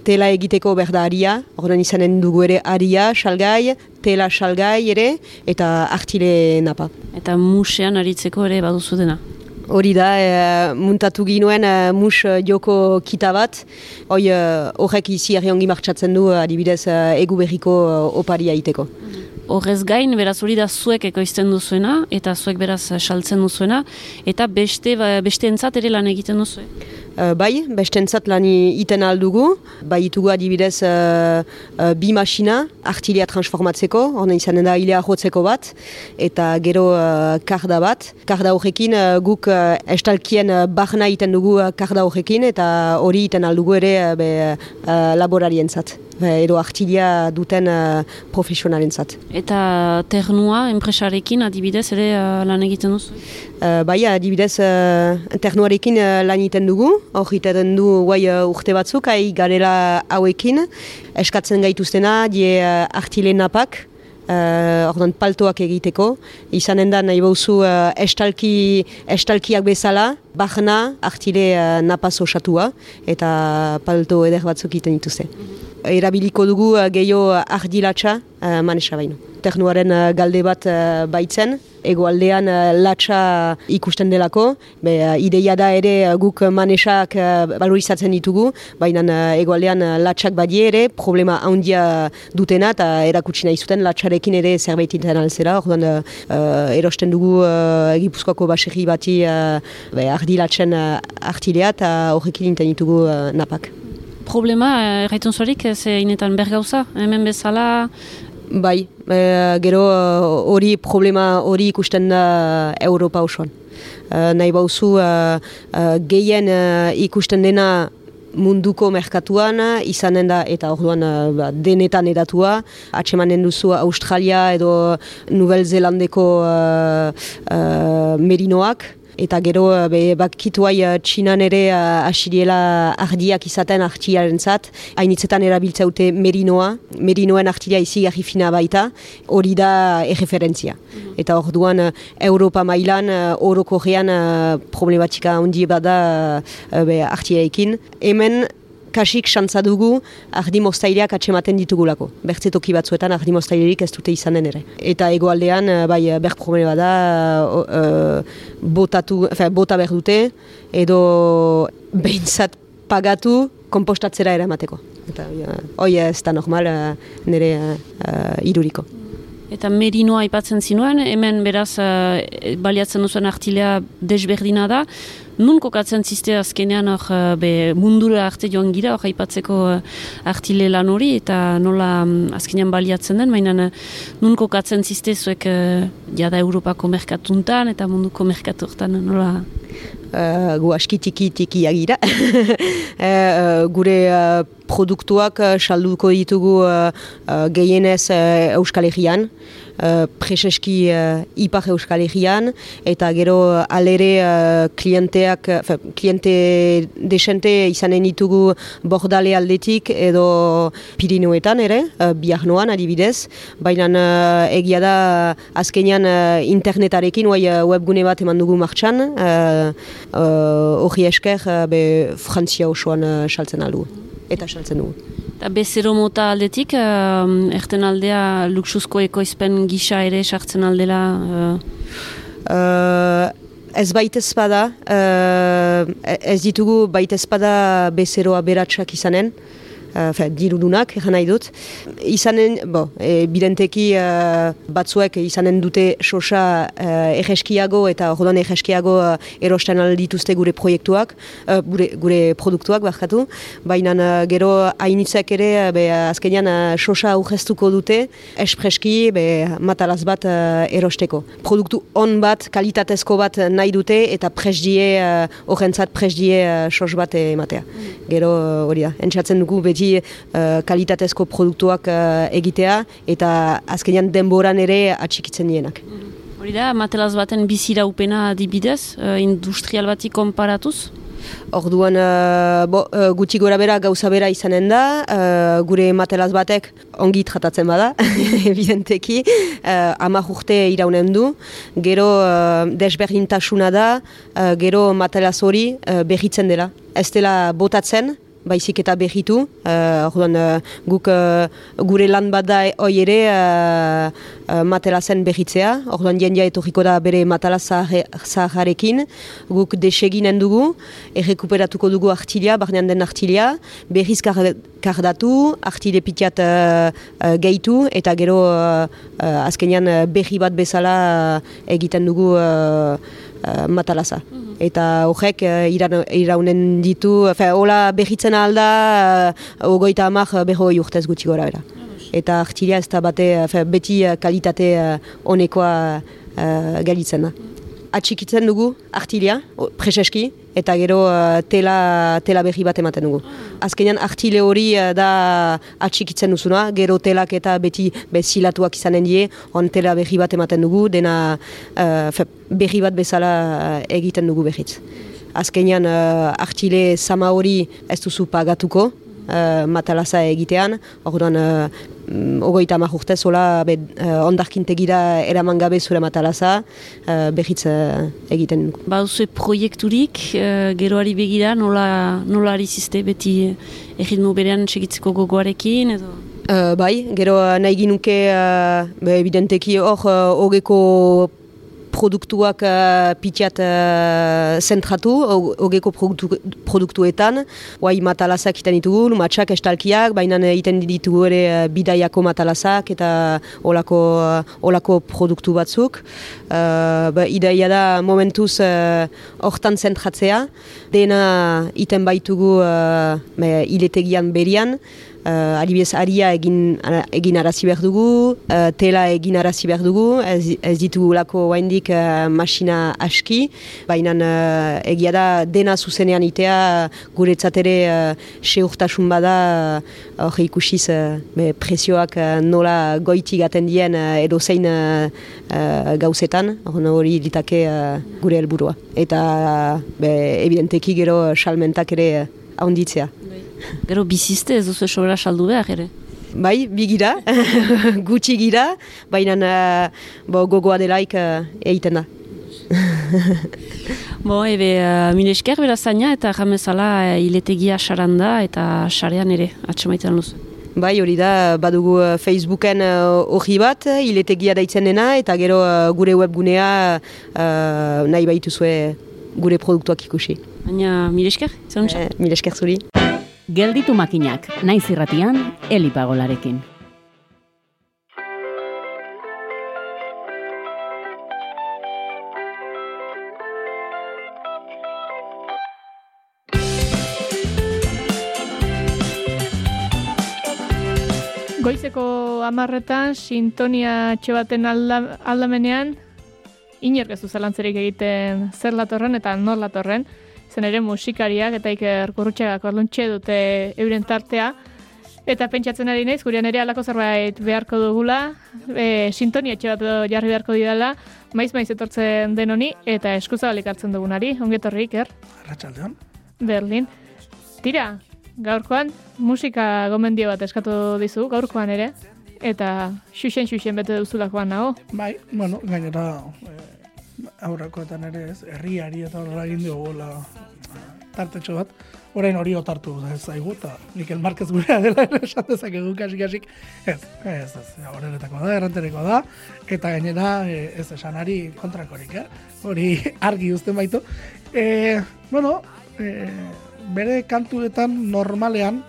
Tela egiteko berda aria, orduan izanen dugu ere aria, salgai, tela salgai ere eta artile napa. Eta musean aritzeko ere baduzu dena? Hori da, e, muntatu ginuen e, mus joko kita bat, hoi horrek izi erriongi martxatzen du adibidez e, egu berriko oparia iteko. Horrez gain, beraz hori da zuek ekoizten duzuena, eta zuek beraz saltzen duzuena, eta beste, beste entzat ere lan egiten duzu. Uh, bai, bestentzat lan iten aldugu, bai itugu adibidez uh, uh, bi masina artilia transformatzeko, horna izanen da hilea jotzeko bat, eta gero uh, karda bat. Karda horrekin uh, guk uh, estalkien uh, barna iten dugu uh, karda horrekin, eta hori iten aldugu ere uh, be, uh, laborarientzat edo artilia duten uh, profesionalentzat. Eta ternua enpresarekin adibidez ere uh, lan egiten duzu? Uh, bai, adibidez uh, ternuarekin uh, lan egiten dugu, hor egiten du guai uh, urte batzuk, hai garela hauekin, eskatzen gaituztena, die uh, artile napak, Uh, ordan paltoak egiteko, izanen da nahi bauzu uh, estalki, estalkiak bezala, bahna artile uh, napaz osatua, eta palto eder batzuk egiten dituzte. Erabiliko dugu uh, gehiago ardilatxa uh, manesa baino. Ternuaren uh, galde bat uh, baitzen, egoaldean uh, latxa ikusten delako, be, ideia da ere guk manesak valorizatzen ditugu, baina egoaldean latxak badie ere, problema handia dutena eta erakutsi nahi zuten latxarekin ere zerbait inten alzera, orduan uh, erosten dugu uh, egipuzkoako baserri bati uh, ardilatzen uh, artilea eta horrekin inten ditugu uh, napak. Problema, erraitun eh, zuarik, ez inetan bergauza, hemen bezala? Bai, e, gero eh, hori problema hori ikusten da Europa osoan. E, nahi bauzu, gehien ikusten dena munduko merkatuan izanen da eta orduan ba, denetan edatua atsemanen duzu Australia edo Nouvelle Zelandeko merinoak eta gero eh, be, bakituai uh, txinan ere uh, asiriela ardiak izaten artiaren zat, hainitzetan erabiltzaute merinoa, merinoen artilia izi fina baita, hori da erreferentzia. Mhm. Eta orduan Europa mailan oroko gean uh, problematika handi bada be, artiaekin. Hemen kasik xantza dugu ardi moztaileak atxematen ditugulako. Bertze toki batzuetan ardi moztailerik ez dute izanen ere. Eta egoaldean, eh, bai, eh, ber problema da, uh, botatu, fe, bota behar dute, edo behintzat pagatu kompostatzera ere emateko. Eta hoi ez da normal nire uh, iruriko. Eta merinoa aipatzen zinuen, hemen beraz uh, baliatzen duzuen artilea desberdina da. Nun kokatzen ziste azkenean hor, uh, be, mundura arte joan gira, hor aipatzeko uh, artile lan hori, eta nola um, azkenean baliatzen den, baina uh, nun kokatzen ziste zuek uh, jada Europako merkatuntan eta munduko merkaturtan nola Uh, gu aski tiki tiki agira. uh, gure uh, produktuak uh, salduko ditugu uh, gehienez Euskal Herrian, uh, preseski uh, ipar Euskal Herrian, eta gero alere uh, klienteak, uh, kliente desente izanen ditugu bordale aldetik edo Pirinuetan ere, uh, biar noan adibidez, baina uh, egia da azkenean uh, internetarekin, uh, webgune bat eman dugu martxan, hori uh, esker uh, be Frantzia osoan uh, saltzen aldu eta saltzen dugu. Eta bezero mota aldetik, uh, erten aldea luxuzko ekoizpen gisa ere sartzen aldela? Uh... ez baita espada, uh, ez ditugu baita espada bezeroa beratsak izanen, uh, dirudunak, egan nahi dut. Izanen, bo, e, bidenteki uh, batzuek izanen dute sosa uh, egeskiago eta ordoan egeskiago uh, erosten aldituzte gure proiektuak, uh, gure, gure produktuak bakatu, baina uh, gero hainitzek ere uh, be, azkenean uh, sosa aurreztuko dute espreski be, matalaz bat uh, erosteko. Produktu on bat, kalitatezko bat nahi dute eta presdie, horrentzat uh, presdie uh, sos bat ematea. Gero hori da, entzatzen dugu beti uh, kalitatezko produktuak uh, egitea eta azkenean denboran ere atxikitzen dienak. Hori da, matelaz baten bizira upena adibidez, uh, industrial bati konparatuz? Orduan, uh, bo, uh, gutxi gora bera gauza bera izanen da, uh, gure matelaz batek ongi tratatzen bada, evidenteki, uh, amak urte iraunen du, gero uh, desberdintasuna da, uh, gero matelaz hori uh, behitzen dela. Ez dela botatzen, baizik eta behitu. Uh, uh, guk uh, gure lan bat da hoi ere uh, uh, matela zen behitzea. Orduan jendia etorriko da bere matala zaharekin. Guk deseginen dugu, errekuperatuko dugu artilia, barnean den artilia, behiz kardatu, artile pitiat uh, uh, gehitu, eta gero uh, uh, azkenean behi bat bezala egiten dugu uh, uh, matalaza. Mm eta horrek uh, iraunen ditu, fe, hola behitzen alda, uh, ogoita amak beho urtez gutxi gora bera. Eta artilia ez da bate, fe, beti kalitate honekoa uh, galitzen da. Atxikitzen dugu artilia, preseski, eta gero uh, tela, tela berri bat ematen dugu. Azkenean artile hori uh, da atxikitzen duzuna, gero telak eta beti bezilatuak izanen die, on tela berri bat ematen dugu, dena uh, berri bat bezala egiten dugu berriz. Azkenean uh, artile sama hori ez duzu pagatuko, uh, matalaza egitean, orduan uh, ogoita amak urtez, hola uh, ondarkintegira eraman gabe zure matalaza, uh, behitz uh, egiten. Ba, proiekturik, uh, geroari begira, nola, nola arizizte, beti egitmo berean segitzeko gogoarekin, edo? Uh, bai, gero nahi ginuke, uh, evidenteki hor, uh, ogeko produktuak uh, pitiat uh, zentratu, hogeko produktu, produktuetan, guai matalazak iten ditugu, matxak estalkiak, baina iten ditugu ere uh, bidaiako matalazak eta olako, uh, olako produktu batzuk. Uh, ba, ideia da momentuz hortan uh, zentratzea, dena iten baitugu uh, iletegian berian, uh, adibidez aria egin, egin arazi behar dugu, uh, tela egin arazi behar dugu, ez, ez ditu lako waindik uh, masina aski, baina uh, egia da dena zuzenean itea guretzat ere uh, seurtasun bada hori uh, ikusiz uh, presioak uh, nola goiti gaten dien uh, edo zein uh, uh, gauzetan, hori ditake uh, gure helburua. Eta uh, evidenteki gero salmentak ere uh, haunditzea. Gero bizizte ez duzu sobera saldu behar ere? Bai, bigira, gutxi gira, baina uh, gogoa delaik uh, egiten da. Bo, ebe, uh, mile esker bera eta jamezala uh, iletegia saranda eta sarean ere, atxamaiten luz. Bai, hori da, badugu Facebooken hori uh, bat, iletegia daitzen dena, eta gero uh, gure webgunea uh, nahi baitu zue gure produktuak ikusi. Baina, mile esker, eh, Mile esker zuri. Gelditu makinak, naiz irratian, elipagolarekin. Goizeko amarretan, sintonia txebaten alda, aldamenean, inerkezu zelantzerik egiten zer latorren eta nor latorren, zen ere musikariak eta iker gurrutxagak orduntxe dute euren tartea, Eta pentsatzen ari naiz, gurean ere alako zerbait beharko dugula, e, sintonia etxe bat jarri beharko didala, maiz maiz etortzen den honi, eta eskuzabalik hartzen dugunari, ongetorri iker. Arratxaldeon. Berlin. Tira, gaurkoan musika gomendio bat eskatu dizu, gaurkoan ere, eta xuxen xuxen bete duzulakoan nago. Bai, bueno, gainera eh, aurrekoetan ere ez, herriari eta horrela egin dugula tartetxo bat, orain hori otartu ez zaigu, eta Mikel Marquez gurea dela ere esan dezakegu kasik kasik, ez, ez, ez, horretako da, errantereko da, eta gainera eh, ez esanari kontrakorik, eh? hori argi uzten baitu. E, bueno, e, bere kantuetan normalean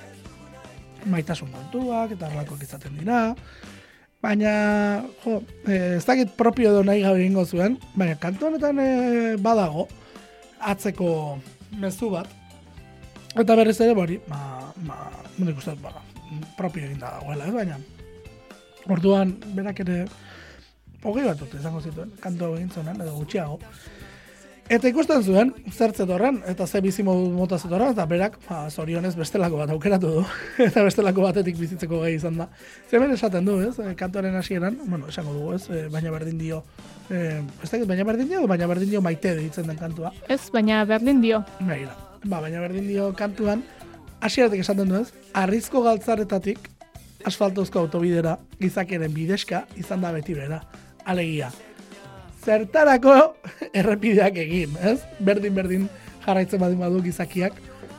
maitasun kontuak eta horlakoak izaten dira, baina, jo, e, ez dakit propio edo nahi gabe ingo zuen, baina kantu honetan e, badago, atzeko mezu bat. Eta berriz ere, bori, ba, ba, nik uste, ba, propio egin da dagoela, ez baina. Orduan, berak ere, hogei bat dut izango zituen, kantu hau egin edo gutxiago. Eta ikusten zuen, zer zetorren, eta ze bizi modu mota zetorren, eta berak, ba, zorionez bestelako bat aukeratu du, eta bestelako batetik bizitzeko gai izan da. Zemen esaten du, ez, kantuaren hasieran, bueno, esango dugu, ez, eh, baina berdin dio, eh, ez dakit, baina berdin dio, baina berdin dio maite ditzen den kantua. Ez, baina berdin dio. Baina, ba, baina berdin dio kantuan, hasieratik esaten du, ez, arrizko galtzaretatik, asfaltozko autobidera, gizakiaren bideska, izan da beti bera. Alegia, zertarako errepideak egin, ez? Berdin berdin jarraitzen badin badu gizakiak,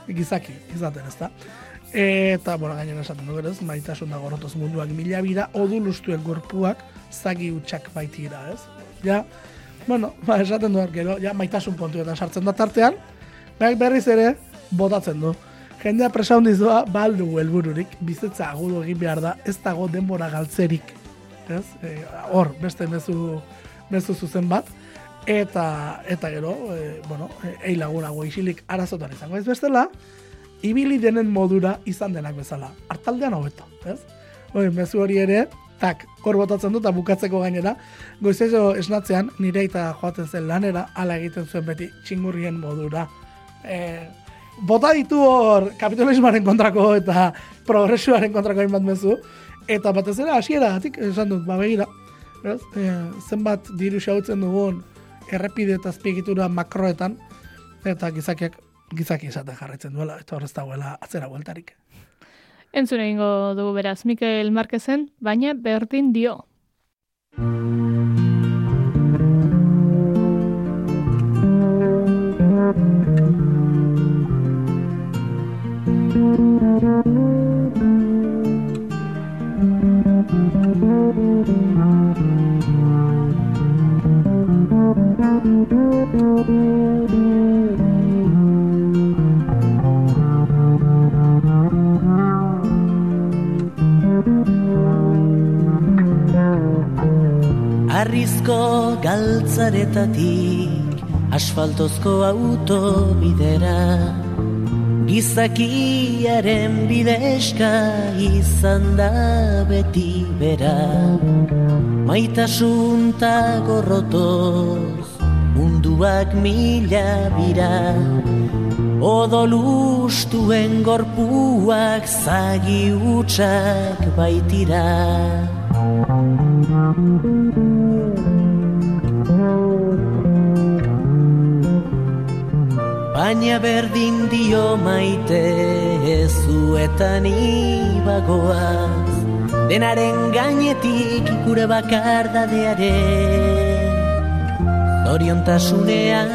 gizaki izaten, ezta? Eta, bueno, gainera esaten dugu, ez? Maitasun da gorotoz munduak mila bira, odulustuen gorpuak zagi utxak baitira, ez? Ja, bueno, ba, esaten du gero, ja, maitasun pontu eta sartzen da tartean, berak berriz ere, botatzen du. Jendea presa hundizua, baldu helbururik, bizitza agudu egin behar da, ez dago denbora galtzerik. Ez? E, hor, beste mezu mezu zuzen bat, eta eta gero, e, bueno, ei lagunago isilik arazotan izango ez bestela, ibili denen modura izan denak bezala. Artaldean hobeto, ez? Hoi, mezu hori ere, tak, hor botatzen dut, bukatzeko gainera, goizezo esnatzean, nire eta joaten zen lanera, ala egiten zuen beti txingurrien modura. E, bota ditu hor kapitalismoaren kontrako eta progresuaren kontrako hainbat mezu, eta batez ere hasiera esan dut, ba begira, ez? E, zenbat diru xautzen dugun errepide eta azpiegitura makroetan eta gizakiak gizaki esaten jarraitzen duela eta horrez dagoela atzera bueltarik. Entzun egingo dugu beraz Mikel Marquezen, baina berdin dio. Arrizko galtzaretatik asfaltozko autobidera. Gizakiaren bideska izan da beti bera. Maitasun ta gorrotoz munduak mila bira. Odolustuen gorpuak zagi utxak baitira. Baina berdin dio maite ezuetan ibagoaz. Denaren gainetik ikure bakardadearen Zoriontasunean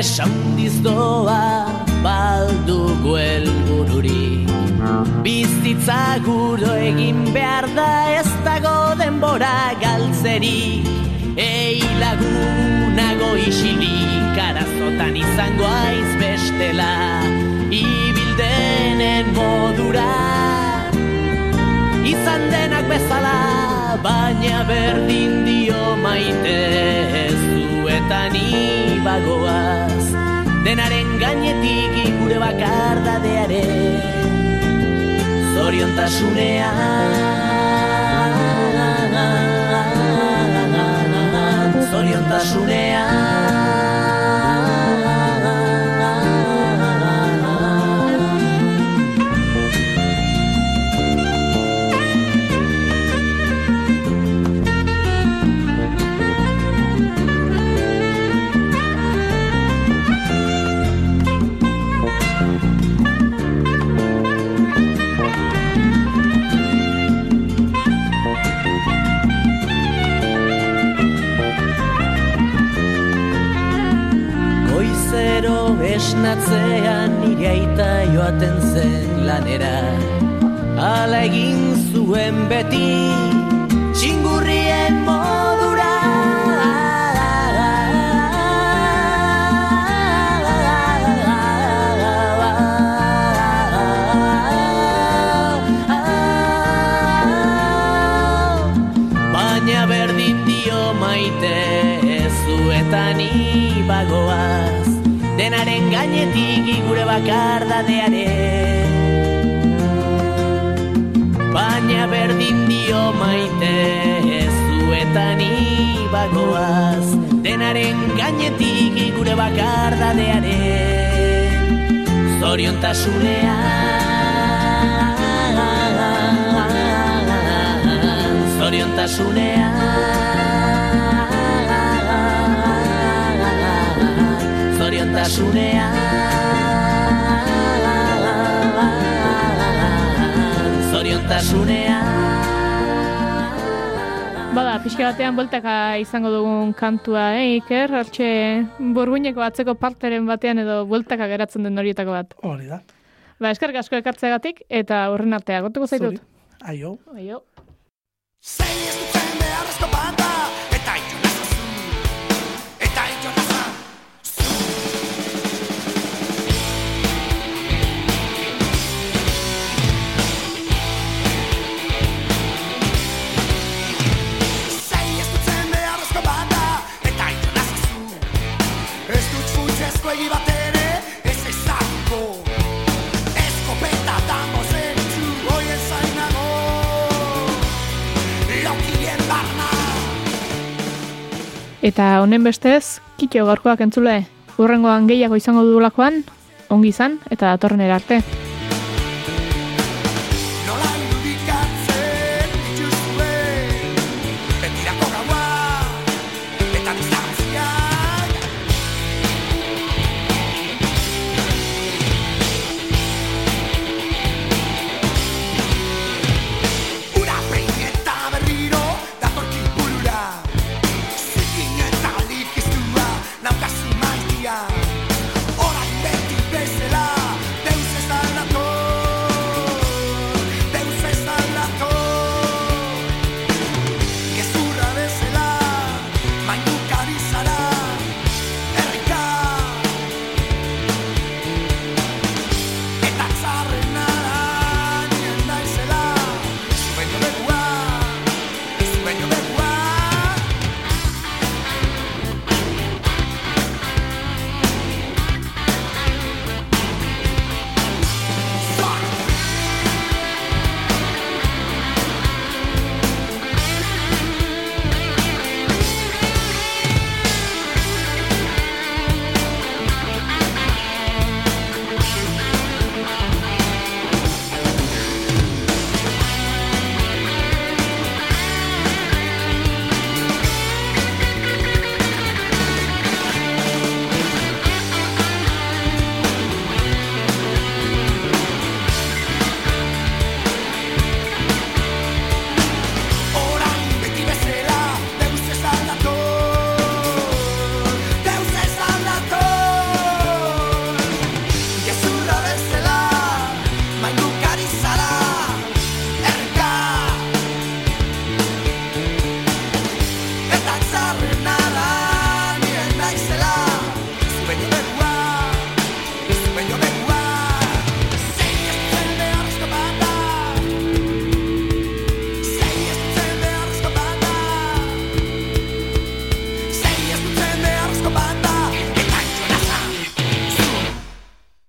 presa handiz doa baldugu helbu modurik Bizitza guro egin behar da ez dago denbora galtzerik. Ei lagunago isilik arazotan izango aiz bestela Ibildenen modura. Izan denak bezala baina berdin dio maite Zuetan ibagoaz denaren gainetik gure bakardadearen zoriontasunean. Zoriontasunean esnatzean nire aita joaten zen lanera. Ala egin zuen beti txingurrien modura. Baina berdin dio maite zuetan ibagoaz Denaren gainetik gure bakardadearen Baina berdin dio maite zuetan ibagoaz Denaren gainetik gure bakardadearen Zoriontasunean Zoriontasunean Zoriontasunean Zoriontasunean Bada, pixka batean bueltaka izango dugun kantua, eh, Iker? Hortxe, burguineko atzeko parteren batean edo bueltaka geratzen den horietako bat. Hori da. Ba, eskerrik asko ekartzeagatik eta horren artea, gotuko zaitut. Zuri. Aio. Aio. Eta honen bestez, kitxo gaurkoak entzule, urrengoan gehiago izango dugulakoan, ongi izan eta datorren erarte.